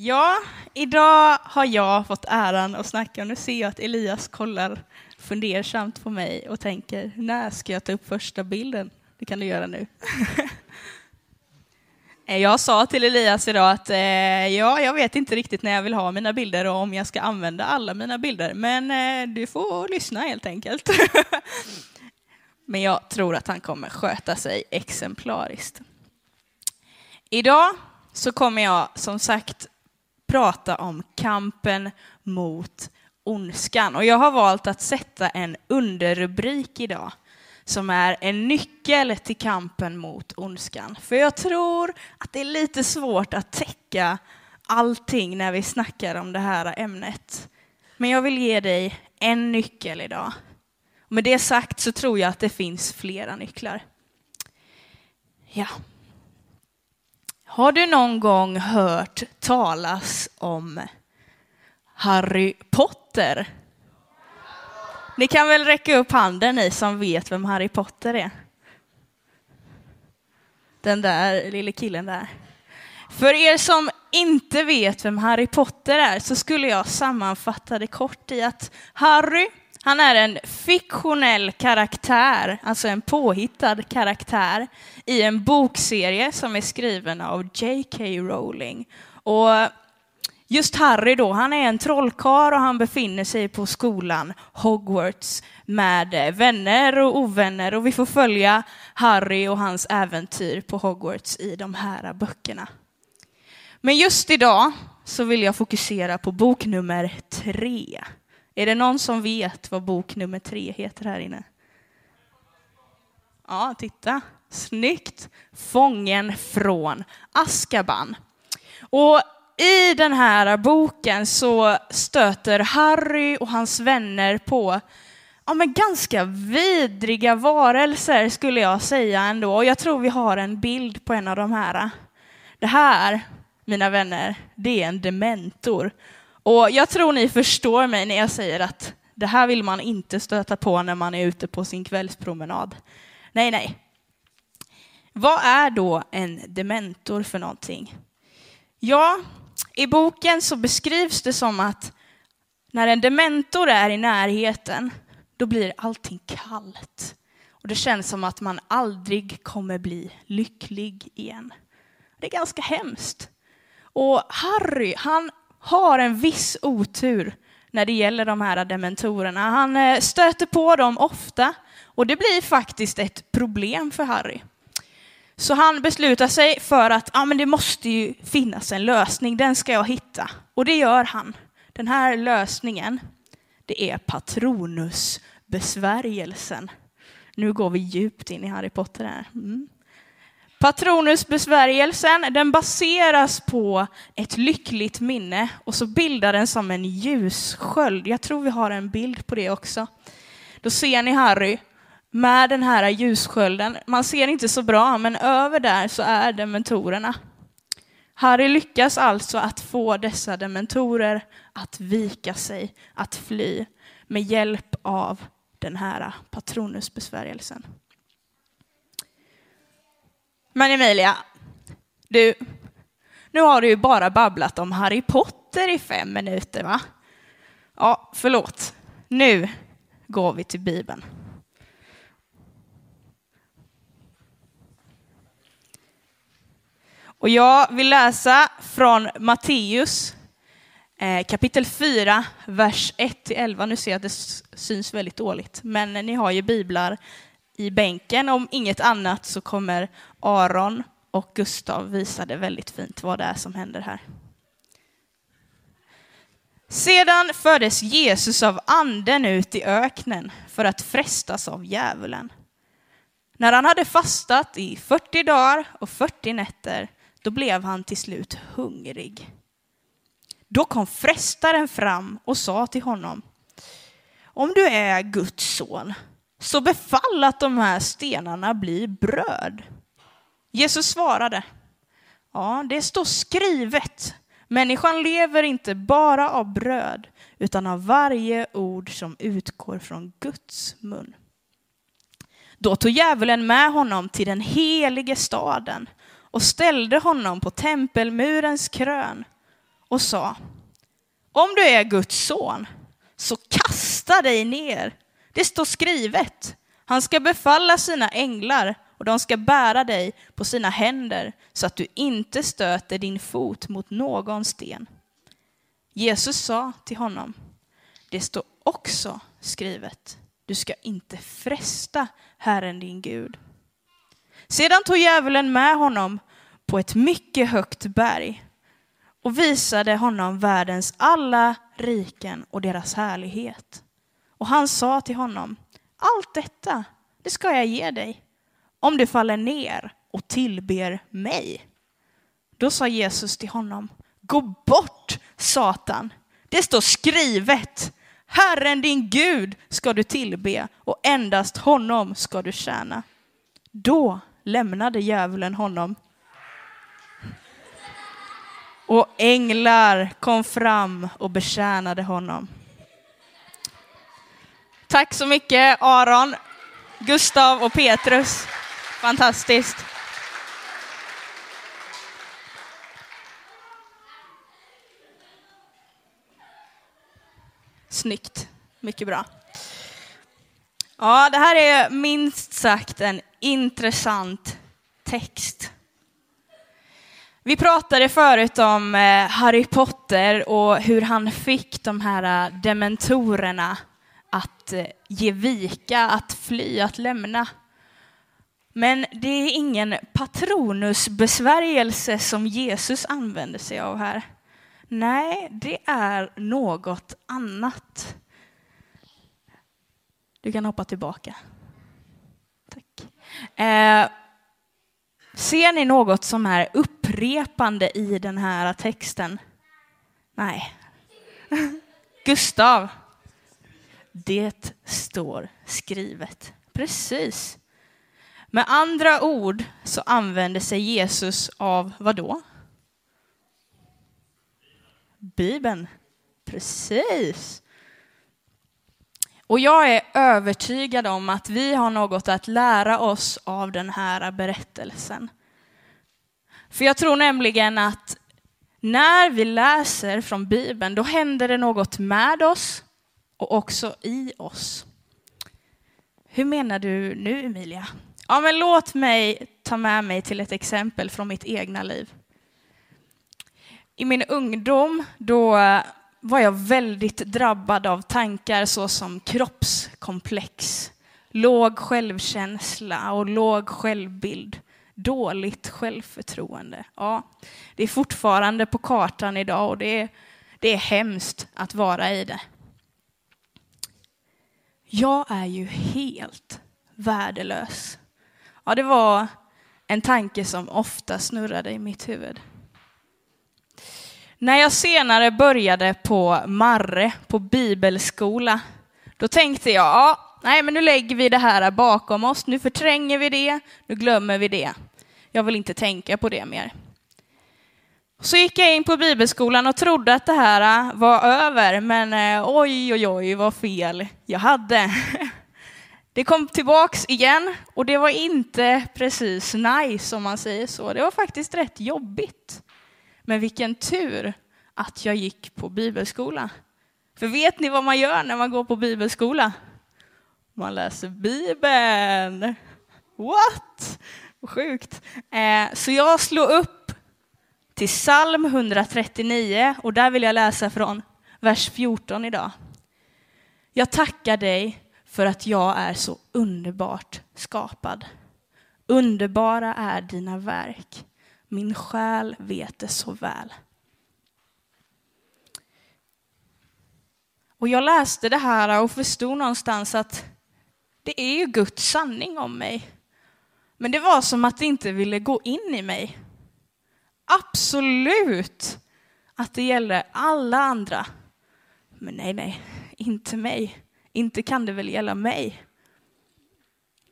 Ja, idag har jag fått äran att snacka och nu ser jag att Elias kollar fundersamt på mig och tänker, när ska jag ta upp första bilden? Det kan du göra nu. Eh, jag sa till Elias idag att eh, ja, jag vet inte riktigt när jag vill ha mina bilder och om jag ska använda alla mina bilder, men eh, du får lyssna helt enkelt. men jag tror att han kommer sköta sig exemplariskt. Idag så kommer jag som sagt prata om kampen mot ondskan. Och jag har valt att sätta en underrubrik idag som är en nyckel till kampen mot ondskan. För jag tror att det är lite svårt att täcka allting när vi snackar om det här ämnet. Men jag vill ge dig en nyckel idag. med det sagt så tror jag att det finns flera nycklar. Ja. Har du någon gång hört talas om Harry Potter? Ni kan väl räcka upp handen ni som vet vem Harry Potter är? Den där lille killen där. För er som inte vet vem Harry Potter är så skulle jag sammanfatta det kort i att Harry, han är en fiktionell karaktär, alltså en påhittad karaktär i en bokserie som är skriven av J.K. Rowling. Och Just Harry då, han är en trollkarl och han befinner sig på skolan Hogwarts med vänner och ovänner och vi får följa Harry och hans äventyr på Hogwarts i de här böckerna. Men just idag så vill jag fokusera på bok nummer tre. Är det någon som vet vad bok nummer tre heter här inne? Ja, titta. Snyggt! Fången från Askaban. Och i den här boken så stöter Harry och hans vänner på ja, men ganska vidriga varelser skulle jag säga ändå. Och jag tror vi har en bild på en av de här. Det här, mina vänner, det är en dementor. Och jag tror ni förstår mig när jag säger att det här vill man inte stöta på när man är ute på sin kvällspromenad. Nej, nej. Vad är då en dementor för någonting? Ja, i boken så beskrivs det som att när en dementor är i närheten, då blir allting kallt. Och det känns som att man aldrig kommer bli lycklig igen. Det är ganska hemskt. Och Harry, han har en viss otur när det gäller de här dementorerna. Han eh, stöter på dem ofta och det blir faktiskt ett problem för Harry. Så han beslutar sig för att ah, men det måste ju finnas en lösning, den ska jag hitta. Och det gör han. Den här lösningen, det är Patronusbesvärjelsen. Nu går vi djupt in i Harry Potter här. Mm. Patronusbesvärjelsen, den baseras på ett lyckligt minne och så bildar den som en ljussköld. Jag tror vi har en bild på det också. Då ser ni Harry med den här ljusskölden. Man ser inte så bra, men över där så är dementorerna. Harry lyckas alltså att få dessa dementorer att vika sig, att fly med hjälp av den här patronusbesvärjelsen. Men Emilia, du, nu har du ju bara babblat om Harry Potter i fem minuter va? Ja, förlåt. Nu går vi till Bibeln. Och jag vill läsa från Matteus eh, kapitel 4, vers 1-11. Nu ser jag att det syns väldigt dåligt, men ni har ju biblar i bänken. Om inget annat så kommer Aron och Gustav visa det väldigt fint vad det är som händer här. Sedan fördes Jesus av anden ut i öknen för att frestas av djävulen. När han hade fastat i 40 dagar och 40 nätter då blev han till slut hungrig. Då kom frestaren fram och sa till honom, om du är Guds son, så befall att de här stenarna blir bröd. Jesus svarade, ja, det står skrivet, människan lever inte bara av bröd, utan av varje ord som utgår från Guds mun. Då tog djävulen med honom till den helige staden och ställde honom på tempelmurens krön och sa, om du är Guds son, så kasta dig ner. Det står skrivet, han ska befalla sina änglar och de ska bära dig på sina händer så att du inte stöter din fot mot någon sten. Jesus sa till honom, det står också skrivet, du ska inte fresta Herren din Gud. Sedan tog djävulen med honom på ett mycket högt berg och visade honom världens alla riken och deras härlighet. Och han sa till honom, allt detta, det ska jag ge dig, om du faller ner och tillber mig. Då sa Jesus till honom, gå bort Satan, det står skrivet, Herren din Gud ska du tillbe och endast honom ska du tjäna. Då lämnade djävulen honom. Och änglar kom fram och betjänade honom. Tack så mycket Aron, Gustav och Petrus. Fantastiskt. Snyggt. Mycket bra. Ja, det här är minst sagt en intressant text. Vi pratade förut om eh, Harry Potter och hur han fick de här eh, dementorerna att eh, ge vika, att fly, att lämna. Men det är ingen patronusbesvärjelse som Jesus använder sig av här. Nej, det är något annat. Du kan hoppa tillbaka. Tack. Eh, ser ni något som är upprepande i den här texten? Nej. Gustav. Det står skrivet. Precis. Med andra ord så använder sig Jesus av vad då? Bibeln. Precis. Och jag är övertygad om att vi har något att lära oss av den här berättelsen. För jag tror nämligen att när vi läser från Bibeln, då händer det något med oss och också i oss. Hur menar du nu, Emilia? Ja, men låt mig ta med mig till ett exempel från mitt egna liv. I min ungdom, då var jag väldigt drabbad av tankar såsom kroppskomplex, låg självkänsla och låg självbild, dåligt självförtroende. Ja, det är fortfarande på kartan idag och det är, det är hemskt att vara i det. Jag är ju helt värdelös. Ja, det var en tanke som ofta snurrade i mitt huvud. När jag senare började på Marre, på bibelskola, då tänkte jag, ja, nej men nu lägger vi det här bakom oss, nu förtränger vi det, nu glömmer vi det. Jag vill inte tänka på det mer. Så gick jag in på bibelskolan och trodde att det här äh, var över, men äh, oj, oj, oj, vad fel jag hade. Det kom tillbaks igen och det var inte precis nice om man säger så. Det var faktiskt rätt jobbigt. Men vilken tur att jag gick på bibelskola. För vet ni vad man gör när man går på bibelskola? Man läser Bibeln. What? Sjukt. Äh, så jag slog upp till psalm 139 och där vill jag läsa från vers 14 idag. Jag tackar dig för att jag är så underbart skapad. Underbara är dina verk. Min själ vet det så väl. Och jag läste det här och förstod någonstans att det är ju Guds sanning om mig. Men det var som att det inte ville gå in i mig. Absolut att det gäller alla andra. Men nej, nej, inte mig. Inte kan det väl gälla mig.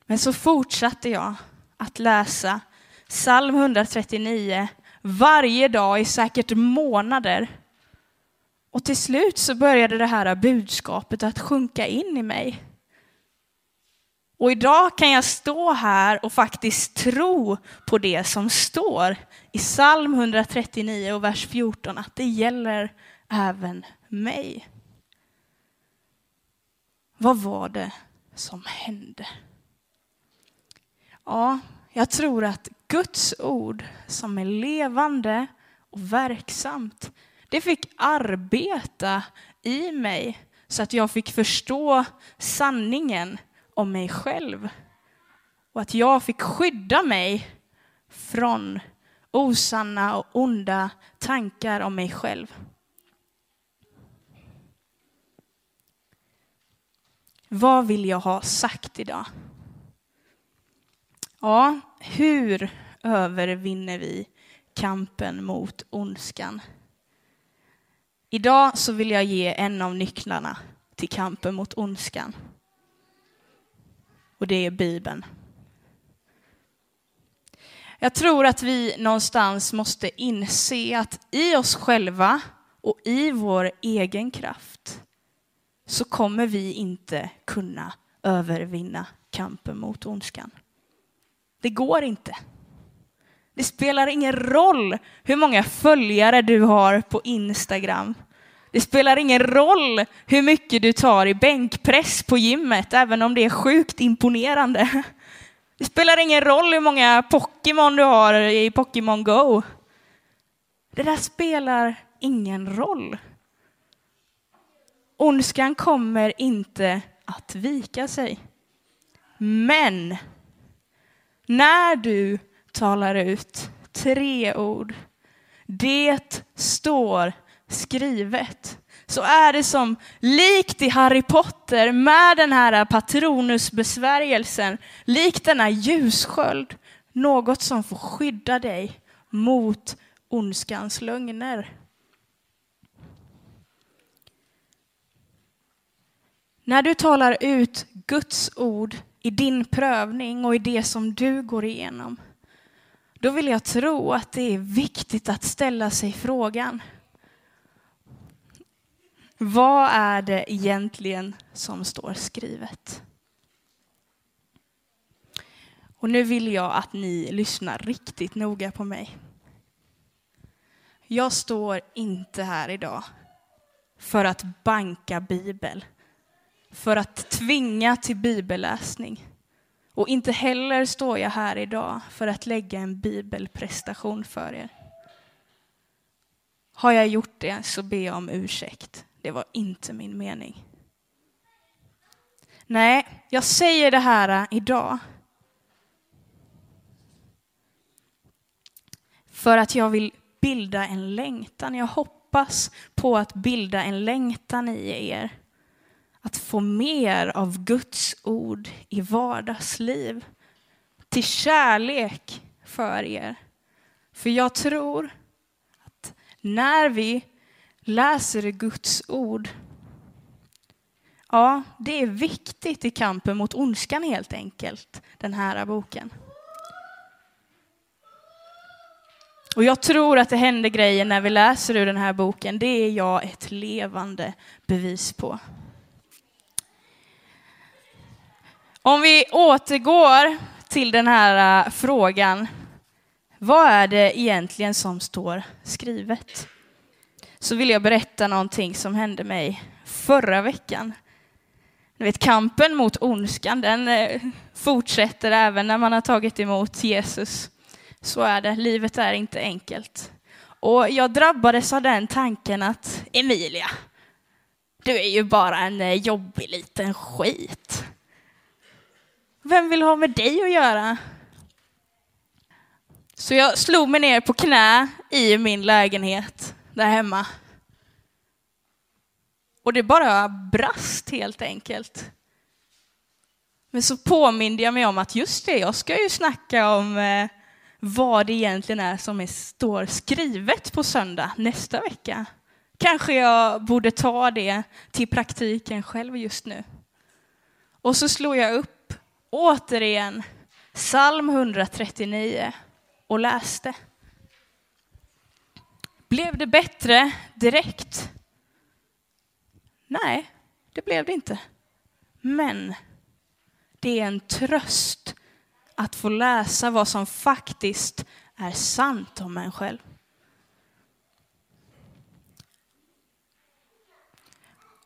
Men så fortsatte jag att läsa psalm 139 varje dag i säkert månader. Och till slut så började det här budskapet att sjunka in i mig. Och idag kan jag stå här och faktiskt tro på det som står i psalm 139 och vers 14, att det gäller även mig. Vad var det som hände? Ja, jag tror att Guds ord som är levande och verksamt, det fick arbeta i mig så att jag fick förstå sanningen om mig själv. Och att jag fick skydda mig från osanna och onda tankar om mig själv. Vad vill jag ha sagt idag? Ja, hur övervinner vi kampen mot ondskan? Idag så vill jag ge en av nycklarna till kampen mot ondskan. Och det är Bibeln. Jag tror att vi någonstans måste inse att i oss själva och i vår egen kraft så kommer vi inte kunna övervinna kampen mot ondskan. Det går inte. Det spelar ingen roll hur många följare du har på Instagram. Det spelar ingen roll hur mycket du tar i bänkpress på gymmet, även om det är sjukt imponerande. Det spelar ingen roll hur många Pokémon du har i Pokémon Go. Det där spelar ingen roll. Ondskan kommer inte att vika sig. Men när du talar ut tre ord, det står skrivet, så är det som likt i Harry Potter med den här patronusbesvärjelsen, likt denna ljussköld, något som får skydda dig mot ondskans lögner. När du talar ut Guds ord i din prövning och i det som du går igenom, då vill jag tro att det är viktigt att ställa sig frågan. Vad är det egentligen som står skrivet? Och nu vill jag att ni lyssnar riktigt noga på mig. Jag står inte här idag för att banka bibel för att tvinga till bibelläsning. Och inte heller står jag här idag för att lägga en bibelprestation för er. Har jag gjort det så ber jag om ursäkt. Det var inte min mening. Nej, jag säger det här äh, idag. För att jag vill bilda en längtan. Jag hoppas på att bilda en längtan i er att få mer av Guds ord i vardagsliv. Till kärlek för er. För jag tror att när vi läser Guds ord, ja, det är viktigt i kampen mot ondskan helt enkelt, den här boken. Och jag tror att det händer grejer när vi läser ur den här boken. Det är jag ett levande bevis på. Om vi återgår till den här äh, frågan, vad är det egentligen som står skrivet? Så vill jag berätta någonting som hände mig förra veckan. Ni vet, kampen mot ondskan, den eh, fortsätter även när man har tagit emot Jesus. Så är det, livet är inte enkelt. Och jag drabbades av den tanken att Emilia, du är ju bara en eh, jobbig liten skit. Vem vill ha med dig att göra? Så jag slog mig ner på knä i min lägenhet där hemma. Och det bara brast helt enkelt. Men så påminde jag mig om att just det, jag ska ju snacka om eh, vad det egentligen är som är, står skrivet på söndag nästa vecka. Kanske jag borde ta det till praktiken själv just nu. Och så slog jag upp återigen psalm 139 och läste. Blev det bättre direkt? Nej, det blev det inte. Men det är en tröst att få läsa vad som faktiskt är sant om en själv.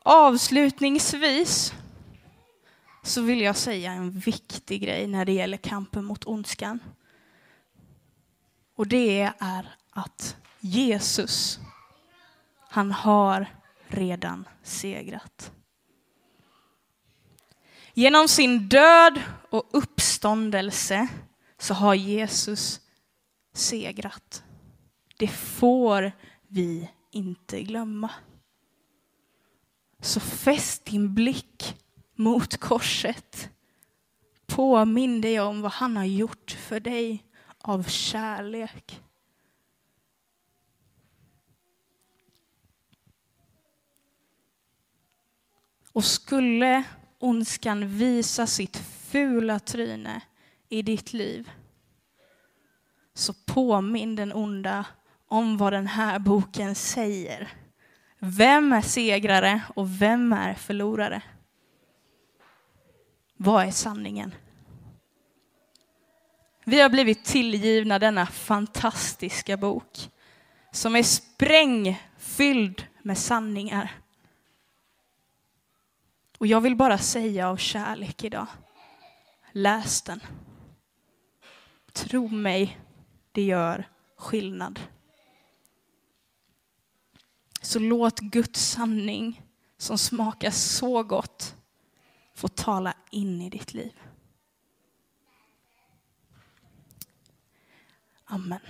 Avslutningsvis så vill jag säga en viktig grej när det gäller kampen mot ondskan. Och det är att Jesus, han har redan segrat. Genom sin död och uppståndelse så har Jesus segrat. Det får vi inte glömma. Så fäst din blick mot korset. Påminn dig om vad han har gjort för dig av kärlek. Och skulle ondskan visa sitt fula tryne i ditt liv så påminn den onda om vad den här boken säger. Vem är segrare och vem är förlorare? Vad är sanningen? Vi har blivit tillgivna denna fantastiska bok som är sprängfylld med sanningar. Och jag vill bara säga av kärlek idag, läs den. Tro mig, det gör skillnad. Så låt Guds sanning som smakar så gott få tala in i ditt liv. Amen.